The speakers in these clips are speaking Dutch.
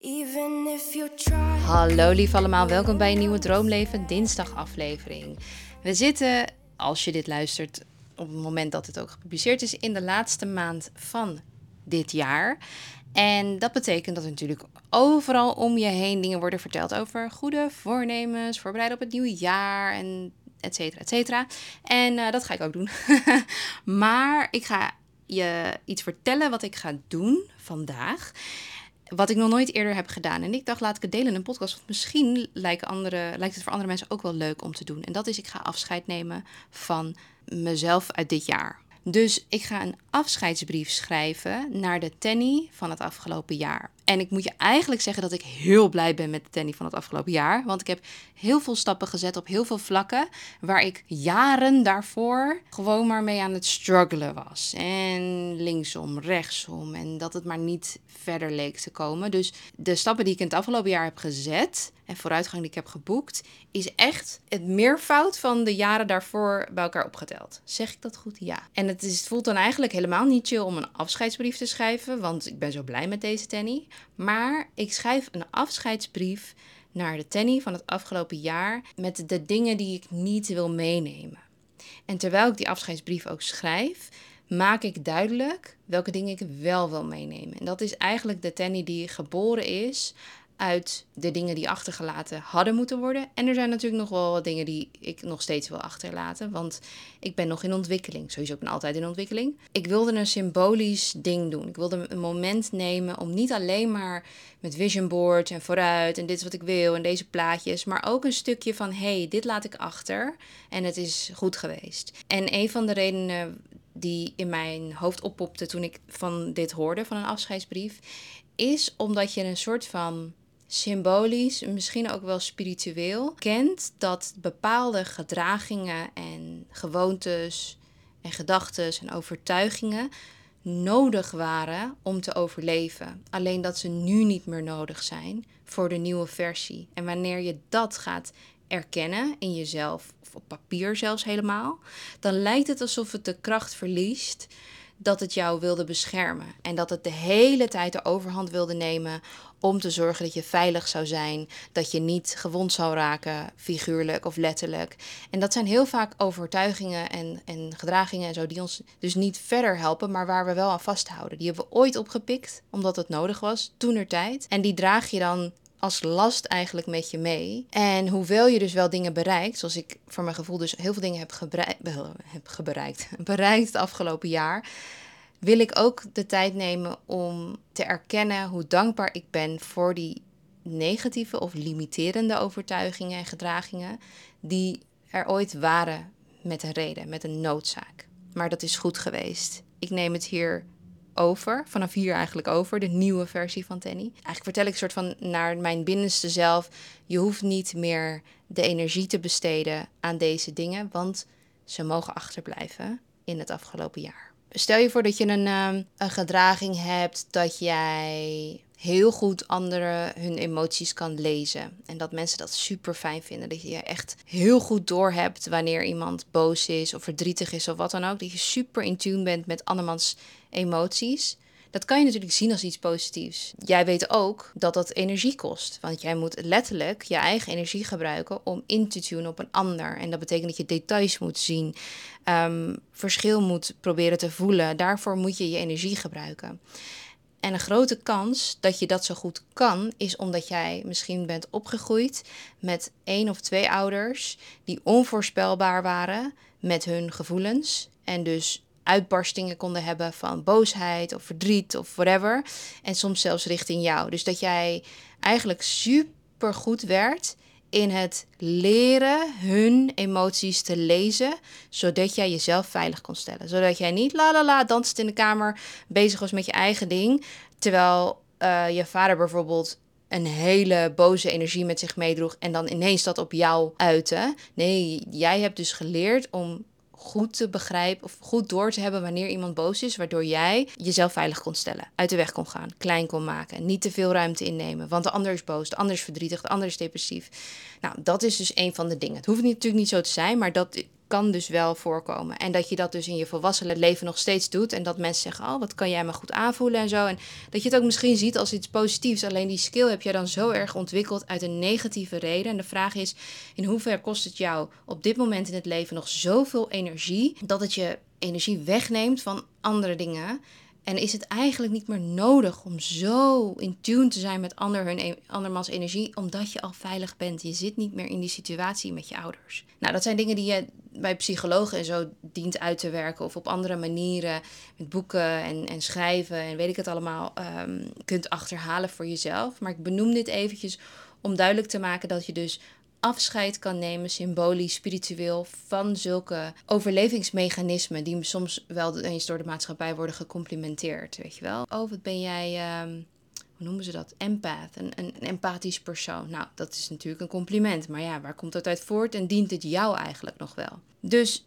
Even if you try. Hallo lief allemaal, welkom bij een nieuwe Droomleven dinsdag aflevering. We zitten, als je dit luistert, op het moment dat het ook gepubliceerd is, in de laatste maand van dit jaar. En dat betekent dat er natuurlijk overal om je heen dingen worden verteld over goede voornemens, voorbereiden op het nieuwe jaar en et cetera, et cetera. En eh, dat ga ik ook doen. maar ik ga je iets vertellen wat ik ga doen vandaag. Wat ik nog nooit eerder heb gedaan. En ik dacht, laat ik het delen in een podcast. Want misschien lijken andere, lijkt het voor andere mensen ook wel leuk om te doen. En dat is, ik ga afscheid nemen van mezelf uit dit jaar. Dus ik ga een afscheidsbrief schrijven naar de Tenny van het afgelopen jaar. En ik moet je eigenlijk zeggen dat ik heel blij ben met de Tenny van het afgelopen jaar. Want ik heb heel veel stappen gezet op heel veel vlakken. Waar ik jaren daarvoor gewoon maar mee aan het struggelen was. En linksom, rechtsom. En dat het maar niet verder leek te komen. Dus de stappen die ik in het afgelopen jaar heb gezet. En vooruitgang die ik heb geboekt. Is echt het meervoud van de jaren daarvoor bij elkaar opgeteld. Zeg ik dat goed? Ja. En het, is, het voelt dan eigenlijk helemaal niet chill om een afscheidsbrief te schrijven. Want ik ben zo blij met deze Tenny. Maar ik schrijf een afscheidsbrief naar de Tenny van het afgelopen jaar met de dingen die ik niet wil meenemen. En terwijl ik die afscheidsbrief ook schrijf, maak ik duidelijk welke dingen ik wel wil meenemen. En dat is eigenlijk de Tenny die geboren is uit de dingen die achtergelaten hadden moeten worden. En er zijn natuurlijk nog wel wat dingen die ik nog steeds wil achterlaten. Want ik ben nog in ontwikkeling. Sowieso ben ik altijd in ontwikkeling. Ik wilde een symbolisch ding doen. Ik wilde een moment nemen om niet alleen maar met vision board en vooruit en dit is wat ik wil en deze plaatjes. Maar ook een stukje van hey, dit laat ik achter en het is goed geweest. En een van de redenen die in mijn hoofd oppopte toen ik van dit hoorde, van een afscheidsbrief, is omdat je een soort van symbolisch, misschien ook wel spiritueel, kent dat bepaalde gedragingen en gewoontes en gedachten en overtuigingen nodig waren om te overleven. Alleen dat ze nu niet meer nodig zijn voor de nieuwe versie. En wanneer je dat gaat erkennen in jezelf, of op papier zelfs helemaal, dan lijkt het alsof het de kracht verliest dat het jou wilde beschermen. En dat het de hele tijd de overhand wilde nemen om te zorgen dat je veilig zou zijn, dat je niet gewond zou raken, figuurlijk of letterlijk. En dat zijn heel vaak overtuigingen en, en gedragingen en zo die ons dus niet verder helpen, maar waar we wel aan vasthouden. Die hebben we ooit opgepikt, omdat het nodig was, toen er tijd. En die draag je dan als last eigenlijk met je mee. En hoewel je dus wel dingen bereikt, zoals ik voor mijn gevoel dus heel veel dingen heb, heb bereikt, bereikt het afgelopen jaar, wil ik ook de tijd nemen om te erkennen hoe dankbaar ik ben voor die negatieve of limiterende overtuigingen en gedragingen die er ooit waren met een reden, met een noodzaak. Maar dat is goed geweest. Ik neem het hier over, vanaf hier eigenlijk over, de nieuwe versie van Tenny. Eigenlijk vertel ik een soort van naar mijn binnenste zelf, je hoeft niet meer de energie te besteden aan deze dingen, want ze mogen achterblijven in het afgelopen jaar. Stel je voor dat je een, um, een gedraging hebt dat jij heel goed anderen hun emoties kan lezen. En dat mensen dat super fijn vinden. Dat je echt heel goed doorhebt wanneer iemand boos is of verdrietig is of wat dan ook. Dat je super in tune bent met andermans emoties. Dat kan je natuurlijk zien als iets positiefs. Jij weet ook dat dat energie kost. Want jij moet letterlijk je eigen energie gebruiken om in te tunen op een ander. En dat betekent dat je details moet zien, um, verschil moet proberen te voelen. Daarvoor moet je je energie gebruiken. En een grote kans dat je dat zo goed kan, is omdat jij misschien bent opgegroeid met één of twee ouders die onvoorspelbaar waren met hun gevoelens. En dus uitbarstingen konden hebben van boosheid of verdriet of whatever. En soms zelfs richting jou. Dus dat jij eigenlijk super goed werd in het leren hun emoties te lezen, zodat jij jezelf veilig kon stellen. Zodat jij niet la la la dansend in de kamer bezig was met je eigen ding, terwijl uh, je vader bijvoorbeeld een hele boze energie met zich meedroeg en dan ineens dat op jou uiten. Nee, jij hebt dus geleerd om goed te begrijpen of goed door te hebben wanneer iemand boos is, waardoor jij jezelf veilig kon stellen, uit de weg kon gaan, klein kon maken, niet te veel ruimte innemen, want de ander is boos, de ander is verdrietig, de ander is depressief. Nou, dat is dus een van de dingen. Het hoeft natuurlijk niet zo te zijn, maar dat kan dus wel voorkomen. En dat je dat dus in je volwassen leven nog steeds doet. En dat mensen zeggen, oh, wat kan jij me goed aanvoelen en zo. En dat je het ook misschien ziet als iets positiefs. Alleen die skill heb jij dan zo erg ontwikkeld uit een negatieve reden. En de vraag is, in hoeverre kost het jou op dit moment in het leven nog zoveel energie... dat het je energie wegneemt van andere dingen... En is het eigenlijk niet meer nodig om zo in tune te zijn met ander hun, e-, andermans energie, omdat je al veilig bent. Je zit niet meer in die situatie met je ouders. Nou, dat zijn dingen die je bij psychologen en zo dient uit te werken. Of op andere manieren met boeken en, en schrijven en weet ik het allemaal um, kunt achterhalen voor jezelf. Maar ik benoem dit eventjes om duidelijk te maken dat je dus afscheid kan nemen, symbolisch, spiritueel, van zulke overlevingsmechanismen die soms wel eens door de maatschappij worden gecomplimenteerd. Weet je wel? Oh, wat ben jij. Um, noemen ze dat? Empath, een, een, empathisch persoon. Nou, dat is natuurlijk een compliment, maar ja, waar komt dat uit voort en dient het jou eigenlijk nog wel? Dus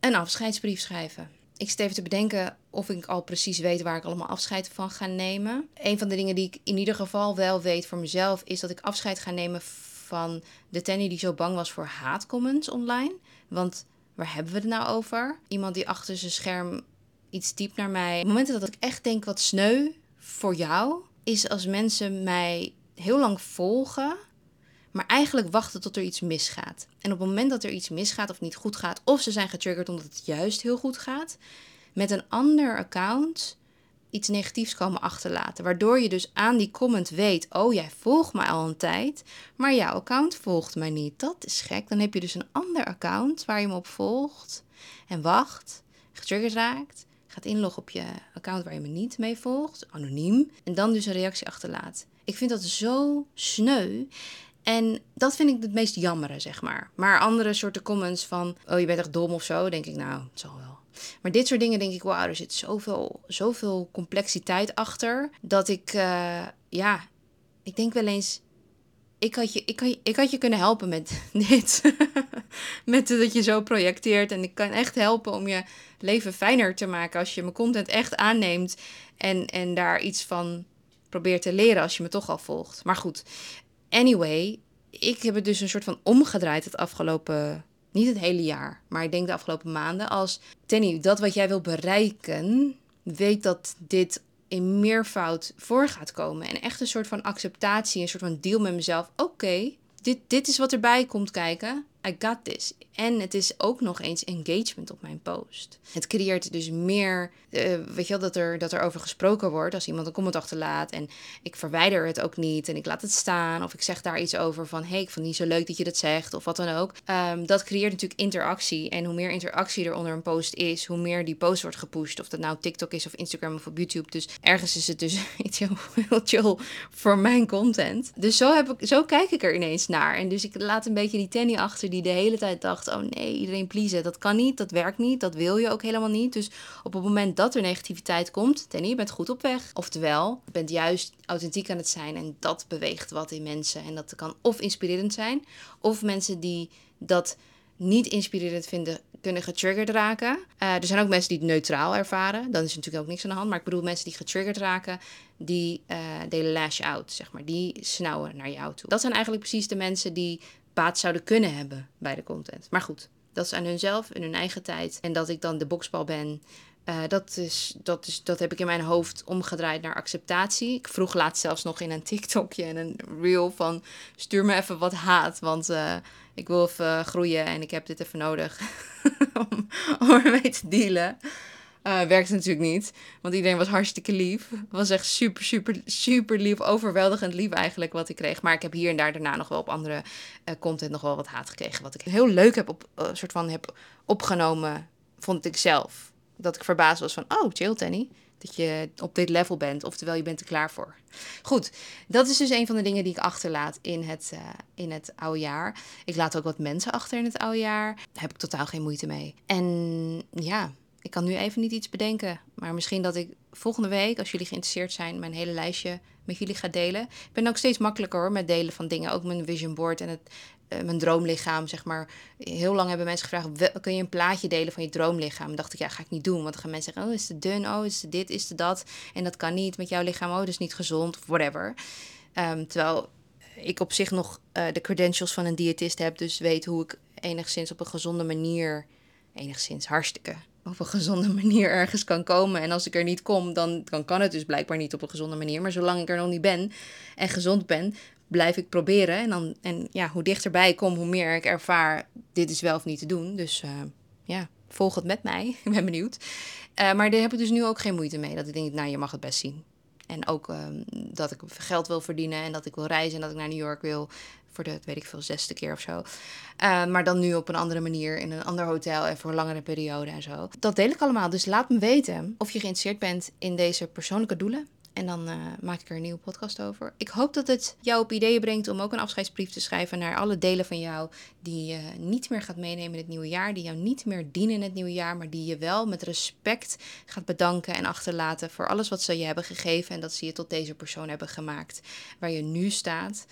een afscheidsbrief schrijven. Ik zit even te bedenken of ik al precies weet waar ik allemaal afscheid van ga nemen. Een van de dingen die ik in ieder geval wel weet voor mezelf is dat ik afscheid ga nemen van de Tenny die zo bang was voor haatcomments online. Want waar hebben we het nou over? Iemand die achter zijn scherm iets typt naar mij. Momenten dat ik echt denk wat sneu voor jou, is als mensen mij heel lang volgen, maar eigenlijk wachten tot er iets misgaat. En op het moment dat er iets misgaat of niet goed gaat, of ze zijn getriggerd omdat het juist heel goed gaat, met een ander account iets negatiefs komen achterlaten. Waardoor je dus aan die comment weet: oh, jij volgt mij al een tijd, maar jouw account volgt mij niet. Dat is gek. Dan heb je dus een ander account waar je me op volgt en wacht, getriggerd raakt, gaat inloggen op je account waar je me niet mee volgt, anoniem, en dan dus een reactie achterlaat. Ik vind dat zo sneu. En dat vind ik het meest jammere, zeg maar. Maar andere soorten comments van, oh je bent echt dom of zo, denk ik, nou, het zal wel. Maar dit soort dingen denk ik, wauw, er zit zoveel, zoveel complexiteit achter. Dat ik, uh, ja, ik denk wel eens, ik had je, ik had, ik had je kunnen helpen met dit. met dat je zo projecteert. En ik kan echt helpen om je leven fijner te maken als je mijn content echt aanneemt. En, en daar iets van probeert te leren als je me toch al volgt. Maar goed, anyway, ik heb het dus een soort van omgedraaid het afgelopen niet het hele jaar, maar ik denk de afgelopen maanden. Als Tenny, dat wat jij wil bereiken, weet dat dit in meervoud voor gaat komen. En echt een soort van acceptatie, een soort van deal met mezelf. Oké, dit, dit is wat erbij komt kijken. I got this. En het is ook nog eens engagement op mijn post. Het creëert dus meer, uh, weet je wel, dat er, dat er over gesproken wordt als iemand een comment achterlaat. En ik verwijder het ook niet en ik laat het staan. Of ik zeg daar iets over van, hey, ik vond niet zo leuk dat je dat zegt. Of wat dan ook. Um, dat creëert natuurlijk interactie. En hoe meer interactie er onder een post is, hoe meer die post wordt gepusht. Of dat nou TikTok is of Instagram of op YouTube. Dus ergens is het dus iets heel, heel chill voor mijn content. Dus zo, heb ik, zo kijk ik er ineens naar. En dus ik laat een beetje die Tenny achter die de hele tijd dacht: oh nee, iedereen pleasen, dat kan niet, dat werkt niet, dat wil je ook helemaal niet. Dus op het moment dat er negativiteit komt, ten je bent goed op weg. Oftewel, je bent juist authentiek aan het zijn en dat beweegt wat in mensen. En dat kan of inspirerend zijn, of mensen die dat niet inspirerend vinden, kunnen getriggerd raken. Uh, er zijn ook mensen die het neutraal ervaren. Dan is natuurlijk ook niks aan de hand. Maar ik bedoel mensen die getriggerd raken, die uh, they lash out, zeg maar. Die snauwen naar jou toe. Dat zijn eigenlijk precies de mensen die baat zouden kunnen hebben bij de content. Maar goed, dat is aan hunzelf in hun eigen tijd. En dat ik dan de boksbal ben. Uh, dat, is, dat, is, dat heb ik in mijn hoofd omgedraaid naar acceptatie. Ik vroeg laatst zelfs nog in een TikTokje en een reel van... stuur me even wat haat, want uh, ik wil even groeien en ik heb dit even nodig om, om ermee te dealen. Uh, werkte natuurlijk niet, want iedereen was hartstikke lief. Was echt super, super, super lief. Overweldigend lief eigenlijk wat ik kreeg. Maar ik heb hier en daar daarna nog wel op andere uh, content nog wel wat haat gekregen. Wat ik heel leuk heb op, uh, soort van heb opgenomen, vond ik zelf. Dat ik verbaasd was van, oh, chill Tenny. Dat je op dit level bent, oftewel je bent er klaar voor. Goed, dat is dus een van de dingen die ik achterlaat in het, in het oude jaar. Ik laat ook wat mensen achter in het oude jaar. Daar heb ik totaal geen moeite mee. En ja, ik kan nu even niet iets bedenken. Maar misschien dat ik volgende week, als jullie geïnteresseerd zijn, mijn hele lijstje met jullie ga delen. Ik ben ook steeds makkelijker hoor met delen van dingen. Ook mijn vision board en het, uh, mijn droomlichaam, zeg maar. Heel lang hebben mensen gevraagd, kun je een plaatje delen van je droomlichaam? Dacht ik, ja, ga ik niet doen. Want dan gaan mensen zeggen, oh, is het dun? Oh, is het dit? Is het dat? En dat kan niet met jouw lichaam. Oh, dat is niet gezond of whatever. Um, terwijl ik op zich nog uh, de credentials van een diëtist heb. Dus weet hoe ik enigszins op een gezonde manier enigszins hartstikke op een gezonde manier ergens kan komen. En als ik er niet kom, dan, dan kan het dus blijkbaar niet op een gezonde manier. Maar zolang ik er nog niet ben en gezond ben, blijf ik proberen. En, dan, en ja, hoe dichterbij ik kom, hoe meer ik ervaar, dit is wel of niet te doen. Dus uh, ja, volg het met mij. ik ben benieuwd. Uh, maar daar heb ik dus nu ook geen moeite mee. Dat ik denk, nou, je mag het best zien. En ook um, dat ik geld wil verdienen en dat ik wil reizen en dat ik naar New York wil voor de, weet ik veel, zesde keer of zo. Uh, maar dan nu op een andere manier, in een ander hotel en voor een langere periode en zo. Dat deel ik allemaal. Dus laat me weten of je geïnteresseerd bent in deze persoonlijke doelen. En dan uh, maak ik er een nieuwe podcast over. Ik hoop dat het jou op ideeën brengt om ook een afscheidsbrief te schrijven naar alle delen van jou die je niet meer gaat meenemen in het nieuwe jaar, die jou niet meer dienen in het nieuwe jaar, maar die je wel met respect gaat bedanken en achterlaten voor alles wat ze je hebben gegeven en dat ze je tot deze persoon hebben gemaakt waar je nu staat.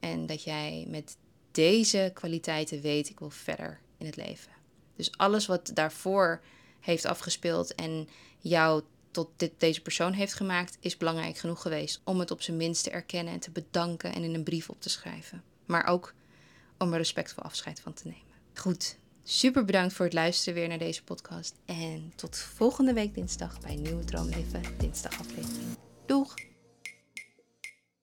En dat jij met deze kwaliteiten weet, ik wil verder in het leven. Dus alles wat daarvoor heeft afgespeeld en jou tot dit, deze persoon heeft gemaakt, is belangrijk genoeg geweest om het op zijn minst te erkennen en te bedanken en in een brief op te schrijven. Maar ook om er respectvol afscheid van te nemen. Goed, super bedankt voor het luisteren weer naar deze podcast. En tot volgende week dinsdag bij Nieuwe Droomleven, dinsdag aflevering. Doeg!